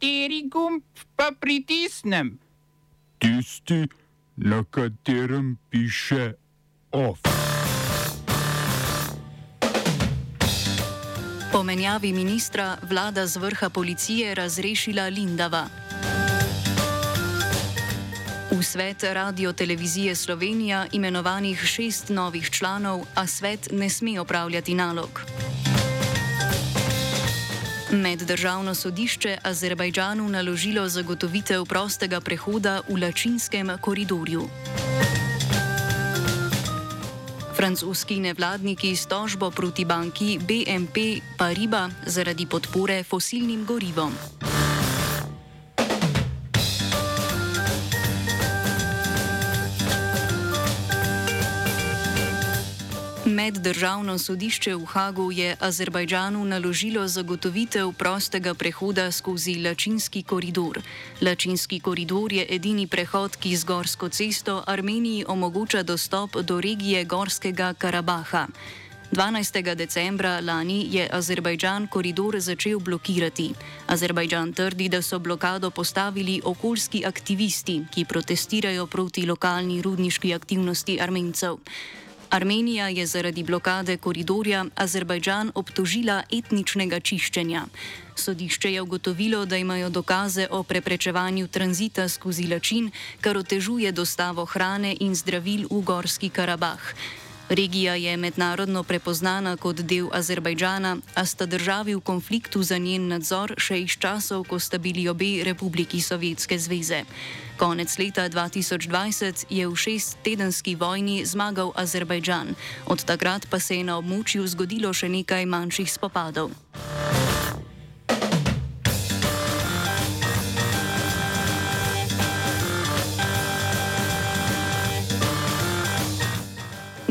Kateri gumb pa pritisnem? Tisti, na katerem piše OF. Po menjavi ministra vlada z vrha policije razrešila Lindava. V svet Radio Televizije Slovenija imenovanih šest novih članov, a svet ne sme opravljati nalog. Meddržavno sodišče Azerbajdžanu naložilo zagotovitev prostega prehoda v Lačinskem koridorju. Francoski nevladniki s tožbo proti banki BNP Paribas zaradi podpore fosilnim gorivom. Meddržavno sodišče v Hagu je Azerbajdžanu naložilo zagotovitev prostega prehoda skozi Lačinski koridor. Lačinski koridor je edini prehod, ki z gorsko cesto Armeniji omogoča dostop do regije Gorskega Karabaha. 12. decembra lani je Azerbajdžan koridor začel blokirati. Azerbajdžan trdi, da so blokado postavili okoljski aktivisti, ki protestirajo proti lokalni rudniški aktivnosti Armencev. Armenija je zaradi blokade koridorja Azerbajdžan obtožila etničnega čiščenja. Sodišče je ugotovilo, da imajo dokaze o preprečevanju tranzita skozi Lačin, kar otežuje dostavo hrane in zdravil v Gorski Karabah. Regija je mednarodno prepoznana kot del Azerbajdžana, a sta državi v konfliktu za njen nadzor še iz časov, ko sta bili obe republiki Sovjetske zveze. Konec leta 2020 je v šesttedenski vojni zmagal Azerbajdžan, od takrat pa se je na območju zgodilo še nekaj manjših spopadov.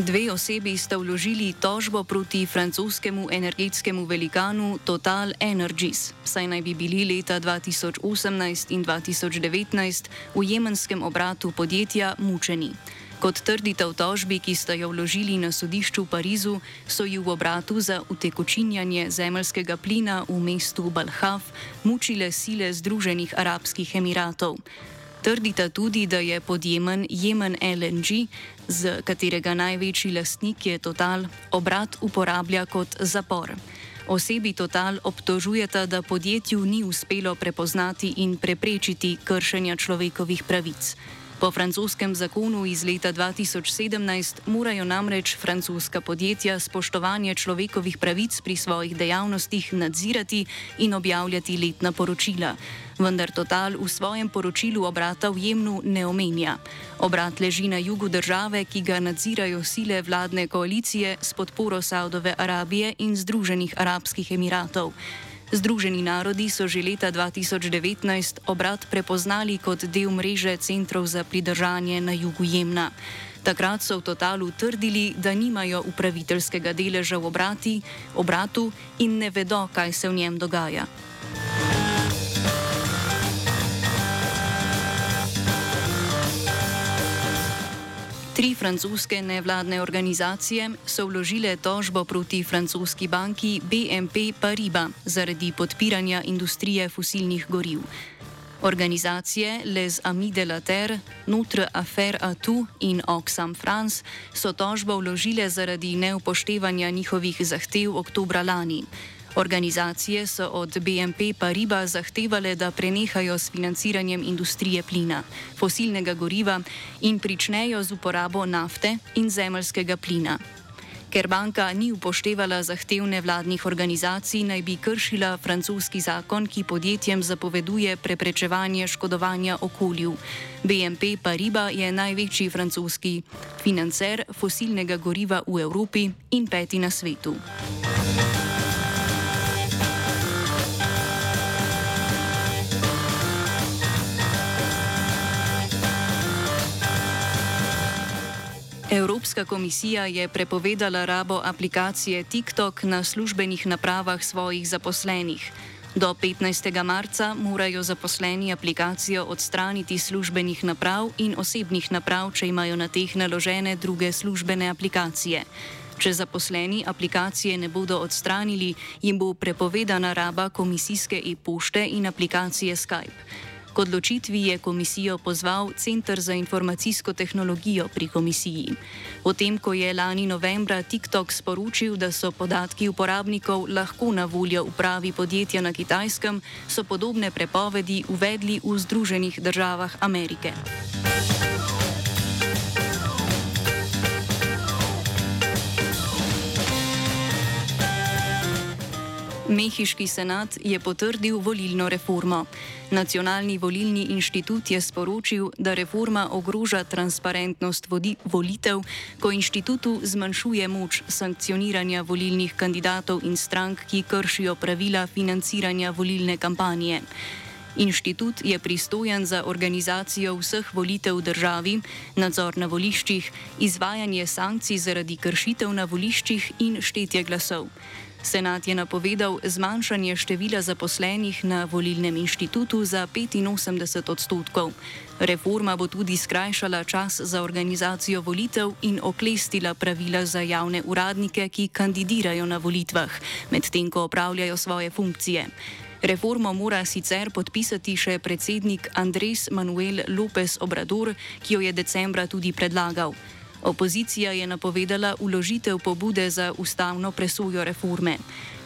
Dve osebi sta vložili tožbo proti francoskemu energetskemu velikanu Total Energies, saj naj bi bili leta 2018 in 2019 v jemenskem obratu podjetja mučeni. Kot trdite v tožbi, ki sta jo vložili na sodišču v Parizu, so ju v obratu za utekočinjanje zemljskega plina v mestu Balhaf mučile sile Združenih arabskih emiratov. Trdita tudi, da je podjemen Jemen LNG, z katerega največji lastnik je Total, obrat uporablja kot zapor. Osebi Total obtožujeta, da podjetju ni uspelo prepoznati in preprečiti kršenja človekovih pravic. Po francoskem zakonu iz leta 2017 morajo namreč francoska podjetja spoštovanje človekovih pravic pri svojih dejavnostih nadzirati in objavljati letna poročila. Vendar Total v svojem poročilu obrata v Jemnu ne omenja. Obrat leži na jugu države, ki ga nadzirajo sile vladne koalicije s podporo Saudove Arabije in Združenih arabskih emiratov. Združeni narodi so že leta 2019 obrat prepoznali kot del mreže centrov za pridržanje na jugu Jemna. Takrat so v Totalu trdili, da nimajo upraviteljskega deleža v obrati, obratu in ne vedo, kaj se v njem dogaja. Tri francoske nevladne organizacije so vložile tožbo proti francoski banki BNP Paribas zaradi podpiranja industrije fosilnih goriv. Organizacije Les Amis de la Terre, Notre Affaire Atu in Oxfam France so tožbo vložile zaradi neupoštevanja njihovih zahtev oktobra lani. Organizacije so od BNP Paribas zahtevale, da prenehajo s financiranjem industrije plina, fosilnega goriva in pričnejo z uporabo nafte in zemljskega plina. Ker banka ni upoštevala zahtevne vladnih organizacij, naj bi kršila francoski zakon, ki podjetjem zapoveduje preprečevanje škodovanja okolju. BNP Paribas je največji francoski financer fosilnega goriva v Evropi in peti na svetu. Evropska komisija je prepovedala rabo aplikacije TikTok na službenih napravah svojih zaposlenih. Do 15. marca morajo zaposleni aplikacijo odstraniti službenih naprav in osebnih naprav, če imajo na teh naložene druge službene aplikacije. Če zaposleni aplikacije ne bodo odstranili, jim bo prepovedana raba komisijske e-pošte in aplikacije Skype. Odločitvi je komisijo pozval Centr za informacijsko tehnologijo pri komisiji. Potem, ko je lani novembra TikTok sporočil, da so podatki uporabnikov lahko na voljo upravi podjetja na Kitajskem, so podobne prepovedi uvedli v Združenih državah Amerike. Mehiški senat je potrdil volilno reformo. Nacionalni volilni inštitut je sporočil, da reforma ogroža transparentnost volitev, ko inštitutu zmanjšuje moč sankcioniranja volilnih kandidatov in strank, ki kršijo pravila financiranja volilne kampanje. Inštitut je pristojen za organizacijo vseh volitev v državi, nadzor na voliščih, izvajanje sankcij zaradi kršitev na voliščih in štetje glasov. Senat je napovedal zmanjšanje števila zaposlenih na volilnem inštitutu za 85 odstotkov. Reforma bo tudi skrajšala čas za organizacijo volitev in oklestila pravila za javne uradnike, ki kandidirajo na volitvah, medtem ko opravljajo svoje funkcije. Reformo mora sicer podpisati še predsednik Andres Manuel López Obrador, ki jo je decembra tudi predlagal. Opozicija je napovedala uložitev pobude za ustavno presojo reforme.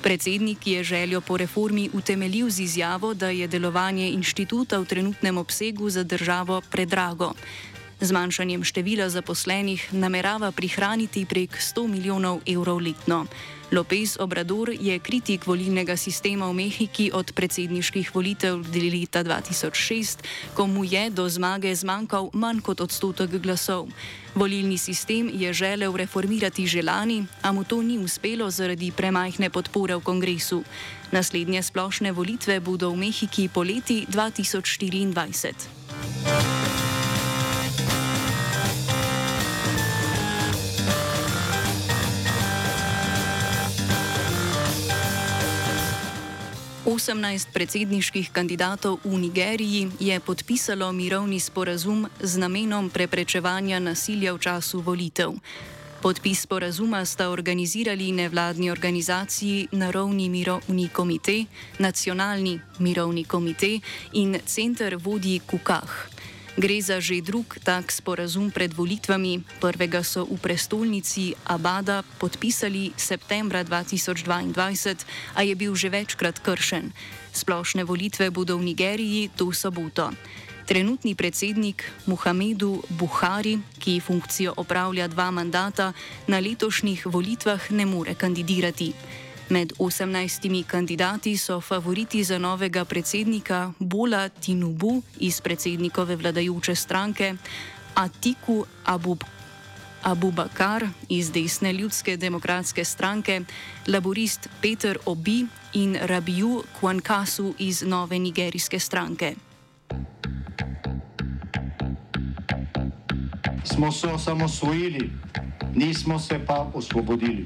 Predsednik je željo po reformi utemeljil z izjavo, da je delovanje inštituta v trenutnem obsegu za državo predrago. Zmanjšanjem števila zaposlenih namerava prihraniti prek 100 milijonov evrov letno. Lopez Obrador je kritik volilnega sistema v Mehiki od predsedniških volitev leta 2006, ko mu je do zmage zmanjkal manj kot odstotek glasov. Volilni sistem je želel reformirati že lani, a mu to ni uspelo zaradi premajhne podpore v kongresu. Naslednje splošne volitve bodo v Mehiki poleti 2024. 18 predsedniških kandidatov v Nigeriji je podpisalo mirovni sporazum z namenom preprečevanja nasilja v času volitev. Podpis sporazuma sta organizirali nevladni organizaciji Naravni mirovni komite, Nacionalni mirovni komite in Center vodji Kukah. Gre za že drug tak sporazum pred volitvami. Prvega so v prestolnici Abada podpisali septembra 2022, a je bil že večkrat kršen. Splošne volitve bodo v Nigeriji to soboto. Trenutni predsednik Muhamedu Buhari, ki funkcijo opravlja dva mandata, na letošnjih volitvah ne more kandidirati. Med 18 kandidati so favoriti za novega predsednika Bola Tinubu iz predsednikove vladajoče stranke, Atiku Abub. Abu Bakar iz desne ljudske demokratske stranke, laborist Peter Obi in Rabiu Kwankasu iz nove nigerijske stranke. Smo se osamosvojili, nismo se pa osvobodili.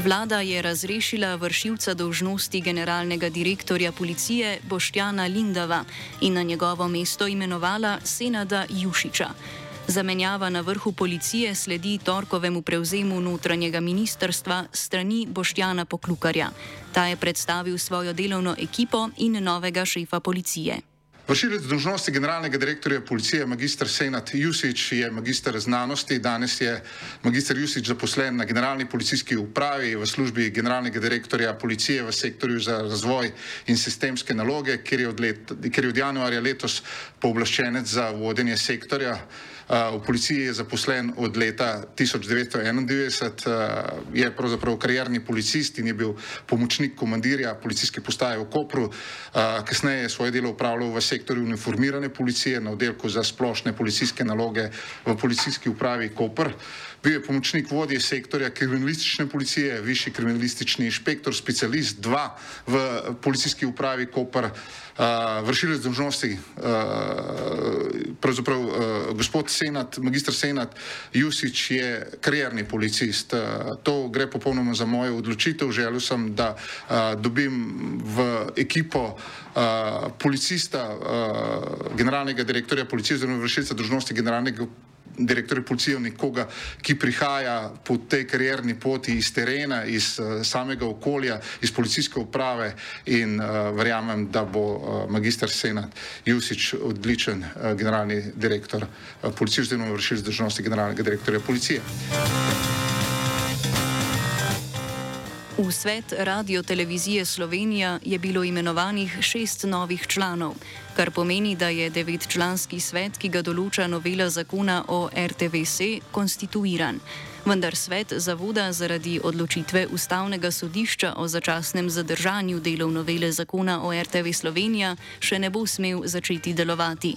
Vlada je razrešila vršilca dolžnosti generalnega direktorja policije Boštjana Lindava in na njegovo mesto imenovala Senada Jušiča. Zamenjava na vrhu policije sledi torkovemu prevzemu notranjega ministrstva strani Boštjana Poklukarja. Ta je predstavil svojo delovno ekipo in novega šefa policije. Vršilec dožnosti generalnega direktorja policije, magistr Senat Jusič, je magistr znanosti. Danes je magistr Jusič zaposlen na generalni policijski upravi v službi generalnega direktorja policije v sektorju za razvoj in sistemske naloge, kjer je od, let, kjer je od januarja letos pooblaščenec za vodenje sektorja. V policiji je zaposlen od leta 1991, je pravzaprav karierni policist in je bil pomočnik komandirja policijske postaje v Kopru. Kasneje je svoje delo upravljal v sektorju uniformirane policije na oddelku za splošne policijske naloge v policijski upravi Kopr. Bil je pomočnik vodje sektorja kriminalistične policije, višji kriminalistični inšpektor, specialist 2 v policijski upravi Koper, uh, vršilec dolžnosti, uh, pravzaprav uh, gospod Senat, magistr Senat Jusič je karierni policist. Uh, to gre popolnoma za mojo odločitev. Želel sem, da uh, dobim v ekipo uh, policista, generalnega direktorja policije oziroma vršilca dolžnosti generalnega direktorja policije, nekoga, ki prihaja po tej karierni poti iz terena, iz uh, samega okolja, iz policijske uprave in uh, verjamem, da bo uh, magistr Senat Jusič odličen uh, generalni direktor uh, policije, oziroma vršilc državnosti generalnega direktorja policije. V svet Radio Televizije Slovenija je bilo imenovanih šest novih članov, kar pomeni, da je devetčlanski svet, ki ga določa novela zakona o RTVC, konstituiran. Vendar svet zavoda zaradi odločitve Ustavnega sodišča o začasnem zadržanju delov novele zakona o RTV Slovenija še ne bo smel začeti delovati.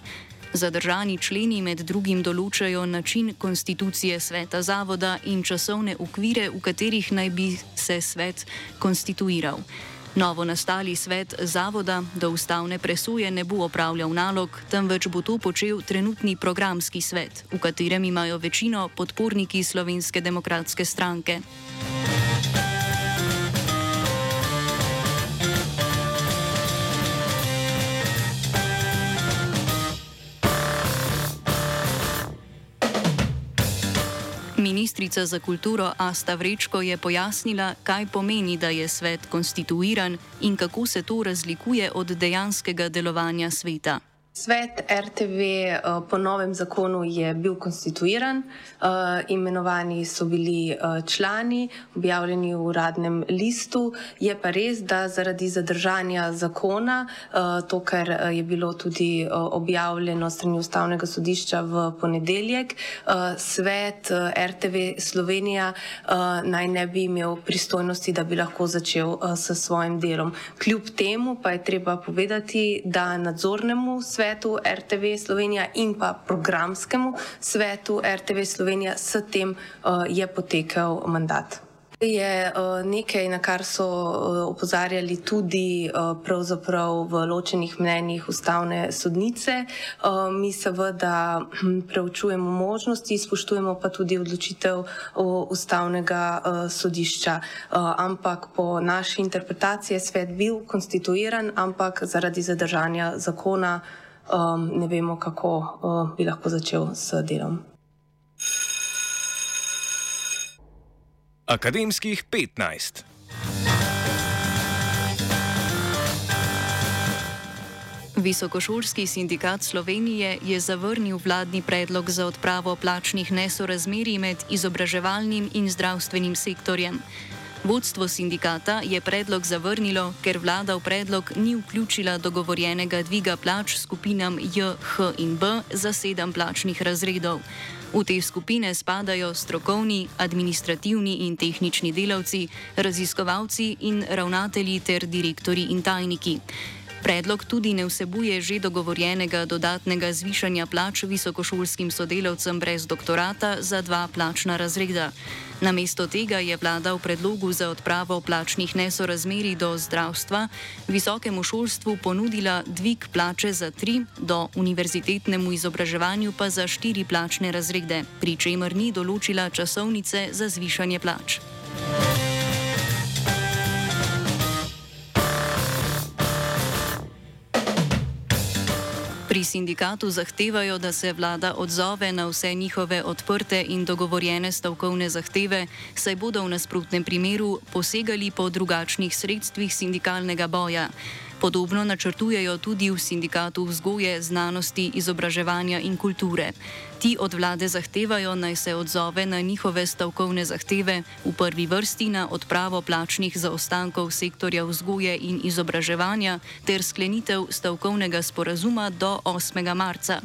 Zadržani členi med drugim določajo način konstitucije sveta zavoda in časovne okvire, v katerih naj bi se svet konstituiral. Novo nastali svet zavoda do ustavne presoje ne bo opravljal nalog, temveč bo to počel trenutni programski svet, v katerem imajo večino podporniki Slovenske demokratske stranke. Ministrica za kulturo Asta Vrečko je pojasnila, kaj pomeni, da je svet konstituiran in kako se to razlikuje od dejanskega delovanja sveta. Svet RTV eh, po novem zakonu je bil konstituiran, eh, imenovani so bili eh, člani, objavljeni v uradnem listu. Je pa res, da zaradi zadržanja zakona, to, kar je bilo tudi objavljeno strani Ustavnega sodišča v ponedeljek, svet RTV Slovenija naj ne bi imel pristojnosti, da bi lahko začel s svojim delom. Kljub temu pa je treba povedati, da nadzornemu svetu svetu RTV Slovenija in pa programskemu svetu RTV Slovenija, s tem uh, je potekel mandat. Je uh, nekaj, na kar so uh, opozarjali tudi uh, v ločenih mnenjih ustavne sodnice. Mi seveda hm, preučujemo možnosti, spoštujemo pa tudi odločitev ustavnega sodišča. Ampak po naši interpretaciji je svet bil konstituiran, ampak zaradi zadržanja zakona um, ne vemo, kako uh, bi lahko začel s delom. Akademskih 15. Visokošolski sindikat Slovenije je zavrnil vladni predlog za odpravo plačnih nesorazmerij med izobraževalnim in zdravstvenim sektorjem. Vodstvo sindikata je predlog zavrnilo, ker vlada v predlog ni vključila dogovorjenega dviga plač skupinam J, H in B za sedem plačnih razredov. V te skupine spadajo strokovni, administrativni in tehnični delavci, raziskovalci in ravnatelji ter direktori in tajniki. Predlog tudi ne vsebuje že dogovorjenega dodatnega zvišanja plač visokošolskim sodelavcem brez doktorata za dva plačna razreda. Namesto tega je vlada v predlogu za odpravo plačnih nesorazmerij do zdravstva visokemu šolstvu ponudila dvig plače za tri, do univerzitetnemu izobraževanju pa za štiri plačne razrede, pri čemer ni določila časovnice za zvišanje plač. Pri sindikatu zahtevajo, da se vlada odzove na vse njihove odprte in dogovorjene stavkovne zahteve, saj bodo v nasprotnem primeru posegali po drugačnih sredstvih sindikalnega boja. Podobno načrtujejo tudi v sindikatu vzgoje, znanosti, izobraževanja in kulture. Ti od vlade zahtevajo, naj se odzove na njihove stavkovne zahteve, v prvi vrsti na odpravo plačnih zaostankov sektorja vzgoje in izobraževanja ter sklenitev stavkovnega sporazuma do 8. marca.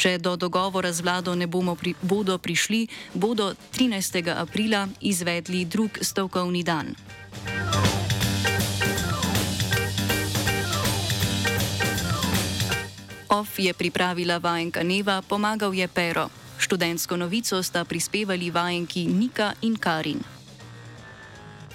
Če do dogovora z vlado ne pri, bodo prišli, bodo 13. aprila izvedli drug stavkovni dan. OF je pripravila vajenka Neva, pomagal je Pero. Študentsko novico sta prispevali vajenki Nika in Karin.